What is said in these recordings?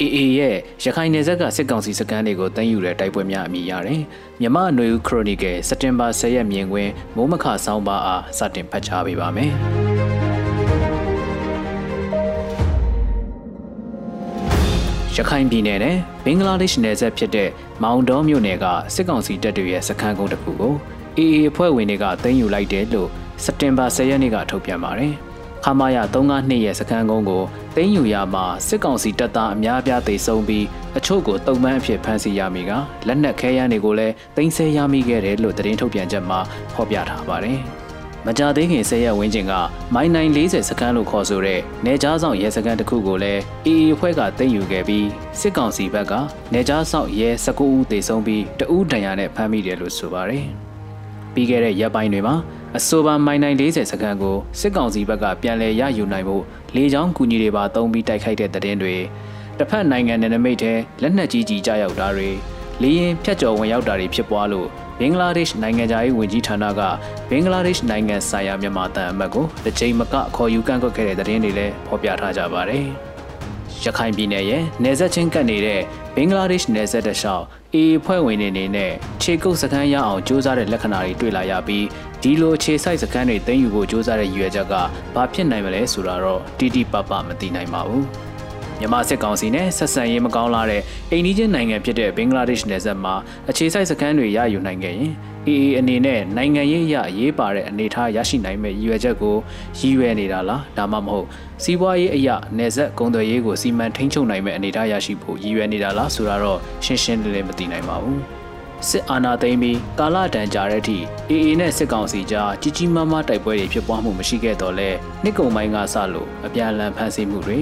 AA ရဲ့ရခိုင်နယ်စပ်ကစစ်ကောင်စီစခန်းတွေကိုတန်းယူတဲ့တိုက်ပွဲများအမိရတယ်။မြမအနွေဦးခရိုနီကယ်စက်တင်ဘာ10ရက်မြင်ကွင်းမိုးမခဆောင်းပါအားစတင်ဖတ်ကြားပေးပါမယ်။ရခိုင်ပြည်နယ်နဲ့ဘင်္ဂလားဒေ့ရှ်နယ်စပ်ဖြစ်တဲ့မောင်တောမြို့နယ်ကစစ်ကောင်စီတပ်တွေရဲ့စခန်းကုန်းတစ်ခုကို AA အဖွဲ့ဝင်တွေကသိမ်းယူလိုက်တယ်လို့စက်တင်ဘာ10ရက်နေ့ကထုတ်ပြန်ပါတယ်။ ခမာယာ352ရဲ့စခန်းကုန်းကိုတင်းယူရမှာစစ်ကောင်စီတပ်သားအများပြားသိဆုံးပြီးအချို့ကိုတုံ့ပန်းအဖြစ်ဖမ်းဆီးရမိကလက်နက်ခဲယမ်းတွေကိုလည်းတင်ဆက်ရမိခဲ့တယ်လို့သတင်းထုတ်ပြန်ချက်မှာဖော်ပြထားပါတယ်။မကြသေးခင်၁၀ရက်ဝန်းကျင်ကမိုင်းနိုင်40စခန်းလို့ခေါ်ဆိုတဲ့နေကြားဆောင်ရဲစခန်းတစ်ခုကိုလည်းအေအေအဖွဲ့ကသိမ်းယူခဲ့ပြီးစစ်ကောင်စီဘက်ကနေကြားဆောင်ရဲ19ဦးသေဆုံးပြီးတဦးဒဏ်ရာနဲ့ဖမ်းမိတယ်လို့ဆိုပါတယ်။ပြီးခဲ့တဲ့ရက်ပိုင်းတွေမှာ အဆိုပါမိုင်နိုင်40စခန်းကိုစစ်ကောင်စီဘက်ကပြန်လည်ရယူနိုင်ဖို့လေကြောင်းကူညီတွေပါတုံးပြီးတိုက်ခိုက်တဲ့တဲ့င်းတွေတစ်ဖက်နိုင်ငံနယ်နိမိတ်ထဲလက်နက်ကြီးကြီးကြားရောက်တာတွေလေရင်ဖြတ်ကျော်ဝင်ရောက်တာတွေဖြစ်ပွားလို့ဘင်္ဂလားဒေ့ရှ်နိုင်ငံသားရေးဝန်ကြီးဌာနကဘင်္ဂလားဒေ့ရှ်နိုင်ငံဆိုင်ရာမြန်မာတန်အမတ်ကိုတစ်ချိန်မကခေါ်ယူကန့်ကွက်ခဲ့တဲ့တဲ့င်းတွေလည်းဖော်ပြထားကြပါတယ်။ရခိုင်ပြည်နယ်ရဲ့နယ်စပ်ချင်းကပ်နေတဲ့ဘင်္ဂလားဒေ့ရှ်နယ်စပ်တလျှောက် အေးဖွဲ့ဝင်နေနေနဲ့ခြေကုပ်စခန်းရအောင်စူးစမ်းတဲ့လက္ခဏာတွေတွေ့လာရပြီးဒီလိုခြေဆိုင်စခန်းတွေသိမ်းယူဖို့စူးစမ်းတဲ့ရည်ရွယ်ချက်ကဘာဖြစ်နိုင်မလဲဆိုတာတော့တိတိပပမသိနိုင်ပါဘူးမြန်မာစစ်ကောင်စီနဲ့ဆက်ဆံရေးမကောင်းလာတဲ့အိန္ဒိယနိုင်ငံဖြစ်တဲ့ဘင်္ဂလားဒေ့ရှ်နယ်စပ်မှာအခြေစိုက်စခန်းတွေရယူနိုင်ခဲ့ရင် အေအေအနေနဲ့နိုင်ငံရေးအရအရေးပါတဲ့အနေအထားရရှိနိုင်မဲ့ရည်ရွယ်ချက်ကိုရည်ရွယ်နေတာလားဒါမှမဟုတ်စီးပွားရေးအရနယ်စပ်ကုန်သွယ်ရေးကိုစီမံထိန်းချုပ်နိုင်မဲ့အနေအထားရရှိဖို့ရည်ရွယ်နေတာလားဆိုတာတော့ရှင်းရှင်းလင်းလင်းမသိနိုင်ပါဘူးစစ်အာဏာသိမ်းပြီးကာလတန်ကြာတဲ့အထိအေအေနဲ့စစ်ကောင်စီကြားကြီးကြီးမားမားတိုက်ပွဲတွေဖြစ်ပွားမှုမရှိခဲ့တော့လဲနှစ်ကုံပိုင်းကစလို့အပြန်အလှန်ဖမ်းဆီးမှုတွေ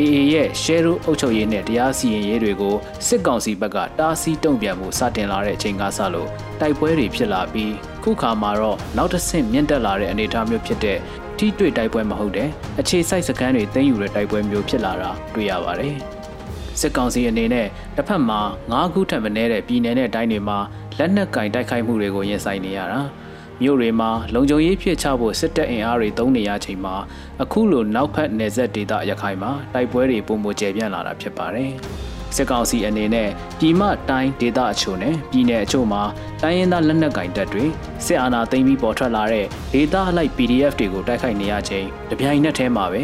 AA ရဲ့ share အုပ်ချုပ်ရေးနဲ့တရားစီရင်ရေးတွေကိုစစ်ကောင်စီဘက်ကတားဆီးတုံ့ပြန်မှုစတင်လာတဲ့အချိန်ကစလို့တိုက်ပွဲတွေဖြစ်လာပြီးခုခါမှာတော့နောက်တစ်ဆင့်မြင့်တက်လာတဲ့အနေအထားမျိုးဖြစ်တဲ့ထိတွေ့တိုက်ပွဲမဟုတ်တဲ့အခြေစိုက်စခန်းတွေတင်းယူတဲ့တိုက်ပွဲမျိုးဖြစ်လာတာတွေ့ရပါတယ်။စစ်ကောင်စီအနေနဲ့တစ်ဖက်မှာ၅ခုထပ်မနည်းတဲ့ပြည်နယ်နဲ့တိုင်းတွေမှာလက်နက်ကင်တိုက်ခိုက်မှုတွေကိုရင်ဆိုင်နေရတာ။ မြို့တွေမှာလုံခြုံရေးဖြစ်ချဖို့စစ်တပ်အင်အားတွေသုံးနေရချိန်မှာအခုလိုနောက်ဖက်နယ်စပ်ဒေသရခိုင်မှာတိုက်ပွဲတွေပုံမကျပြန့်လာတာဖြစ်ပါတယ်။စစ်ကောင်စီအနေနဲ့ပြည်မတိုင်းဒေသအချို့နဲ့ပြည်내အချို့မှာတိုင်းရင်းသားလက်နက်ကင်တပ်တွေစစ်အာဏာသိမ်းပြီးပေါ်ထွက်လာတဲ့ဒေသအလိုက် PDF တွေကိုတိုက်ခိုက်နေရချိန်တပြိုင်နက်တည်းမှာပဲ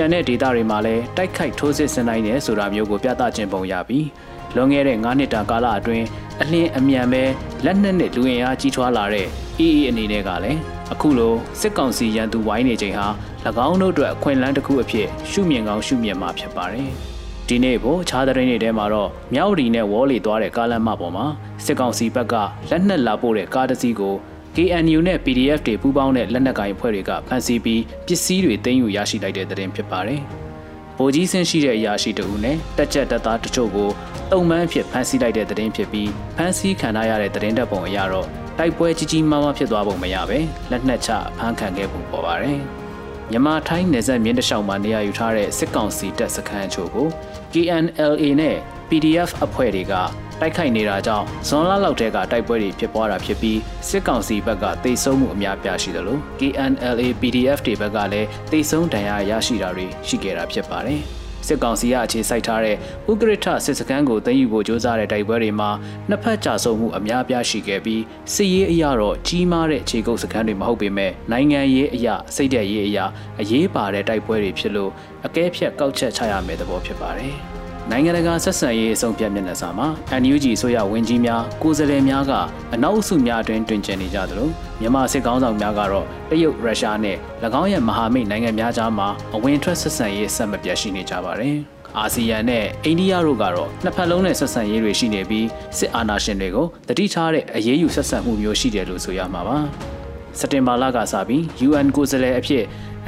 ကျန်တဲ့ဒေသတွေမှာလည်းတိုက်ခိုက်ထိုးစစ်ဆင်နိုင်တယ်ဆိုတာမျိုးကိုပြသခြင်းပုံရပြီးလွန်ခဲ့တဲ့9နှစ်တာကာလအတွင်းအလင်းအမြန်ပဲလက်နက်နဲ့လူရင်အားကြီးထွားလာတဲ့ EE အနေနဲ့ကလည်းအခုလိုစစ်ကောင်စီရန်သူဝိုင်းနေချိန်ဟာ၎င်းတို့အတွက်အခွင့်အလမ်းတစ်ခုအဖြစ်ရှုမြင်ကောင်းရှုမြင်မှာဖြစ်ပါတယ်။ဒီနေ့ပေါ်ခြားတဲ့နေ့ထဲမှာတော့မြောက်ရီနဲ့ဝေါ်လီသွားတဲ့ကားလမ်းမပေါ်မှာစစ်ကောင်စီဘက်ကလက်နက်လာပို့တဲ့ကားတစ်စီးကို KNU နဲ့ PDF တွေပူးပေါင်းတဲ့လက်နက်ကိုင်အဖွဲ့တွေကဖမ်းဆီးပြီးပစ္စည်းတွေသိမ်းယူရရှိလိုက်တဲ့တဲ့တင်ဖြစ်ပါတယ်။ဗိုလ်ကြီးဆင်းရှိတဲ့အရာရှိတဦးနဲ့တက်ချက်တက်သားတချို့ကိုတုံမှန်းဖြစ်ဖမ်းဆီးလိုက်တဲ့တဲ့တင်ဖြစ်ပြီးဖမ်းဆီးခံရတဲ့တဲ့တင်တပ်ပုံအရတော့တိုက်ပွဲကြီးကြီးမားမားဖြစ်သွားပုံမရပဲလက်နက်ချဖမ်းခံခဲ့ပုံပေါ်ပါတယ်။မြန်မာထိုင်းနယ်စပ်မြင်းတလျှောက်မှာနေရာယူထားတဲ့စစ်ကောင်စီတပ်စခန်းအချို့ကို KNLA နဲ့ PDF အဖွဲ့တွေက တိုက်ခိုက်နေတာကြောင့်ဇွန်လလောက်တည်းကတိုက်ပွဲတွေဖြစ်ပွားတာဖြစ်ပြီးစစ်ကောင်စီဘက်ကတိတ်ဆုံးမှုအများပြားရှိတယ်လို့ KNLA PDF တွေဘက်ကလည်းတိတ်ဆုံးဒဏ်ရာရရှိတာတွေရှိခဲ့တာဖြစ်ပါတယ်။စစ်ကောင်စီကအခြေစိုက်ထားတဲ့ဥကရထစစ်စခန်းကိုသိမ်းယူဖို့ကြိုးစားတဲ့တိုက်ပွဲတွေမှာနှစ်ဖက်ကြာဆုံးမှုအများပြားရှိခဲ့ပြီးစစ်ရေးအရတော့ကြီးမားတဲ့ခြေကုပ်စခန်းတွေမဟုတ်ပေမဲ့နိုင်ငံရေးအရာစိတ်ဓာတ်ရေးအရာအရေးပါတဲ့တိုက်ပွဲတွေဖြစ်လို့အကဲဖြတ်ကောက်ချက်ချရမယ့်သဘောဖြစ်ပါတယ်။ နိုင်ငံတကာဆက်ဆံရေးအဆုံးဖြတ်မျက်နှာစာမှာ NUG ဆိုရဝင်ကြီးများကိုယ်စားလှယ်များကအနောက်အစုများအတွင်းတွင်ကျင်နေကြသလိုမြန်မာစစ်ကောင်းဆောင်များကတော့တရုတ်ရုရှားနဲ့၎င်းရဲ့မဟာမိတ်နိုင်ငံများကြားမှာအဝင်ထွက်ဆက်ဆံရေးဆက်မပြတ်ရှိနေကြပါတယ်။အာဆီယံနဲ့အိန္ဒိယတို့ကတော့နှစ်ဖက်လုံးနဲ့ဆက်ဆံရေးတွေရှိနေပြီးစစ်အာဏာရှင်တွေကိုတတိထားတဲ့အရေးယူဆက်ဆံမှုမျိုးရှိတယ်လို့ဆိုရမှာပါ။စက်တင်ဘာလကစပြီး UN ကိုယ်စားလှယ်အဖြစ်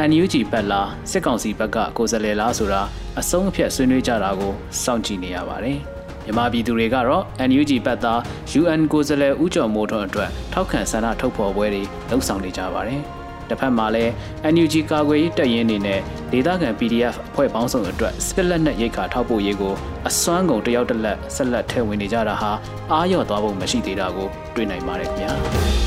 NUG ဘက်လားစစ်ကောင်စီဘက်ကကိုယ်စားလှယ်လားဆိုတာအဆုံးအဖြတ်ဆွေးနွေးကြတာကိုစောင့်ကြည့်နေရပါတယ်။မြန်မာပြည်သူတွေကတော့ NUG ဘက်သား UN ကိုယ်စားလှယ်ဦးကျော်မိုးထွန်းအတွက်ထောက်ခံဆန္ဒထုတ်ဖော်ပွဲတွေလှုံ့ဆော်နေကြပါတယ်။တစ်ဖက်မှာလည်း NUG ကာကွယ်ရေးတပ်ရင်းတွေနဲ့ဒေသခံ PDF အဖွဲ့ပေါင်းစုံအတွက်စစ်လက်နက်ရိတ်ခါထောက်ပို့ရေးကိုအစွမ်းကုန်တယောက်တစ်လက်ဆက်လက်ထည့်ဝင်နေကြတာဟာအားလျော့သွားဖို့မရှိသေးတာကိုတွေ့နိုင်ပါတယ်ခင်ဗျာ။